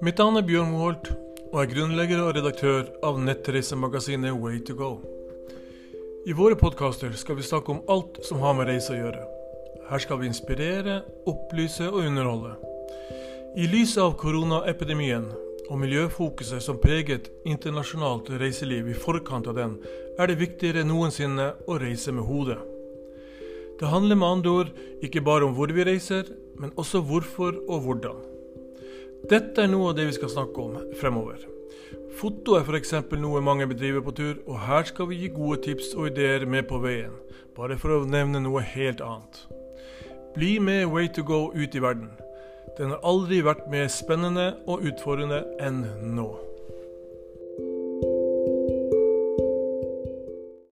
Mitt navn er Bjørn Moholt, og er grunnlegger og redaktør av nettreisemagasinet Way to go. I våre podkaster skal vi snakke om alt som har med reise å gjøre. Her skal vi inspirere, opplyse og underholde. I lys av koronaepidemien og miljøfokuset som preget internasjonalt reiseliv i forkant av den, er det viktigere enn noensinne å reise med hodet. Det handler med andre ord ikke bare om hvor vi reiser, men også hvorfor og hvordan. Dette er noe av det vi skal snakke om fremover. Foto er f.eks. noe mange bedriver på tur, og her skal vi gi gode tips og ideer med på veien, bare for å nevne noe helt annet. Bli med Way to go ut i verden. Den har aldri vært mer spennende og utfordrende enn nå.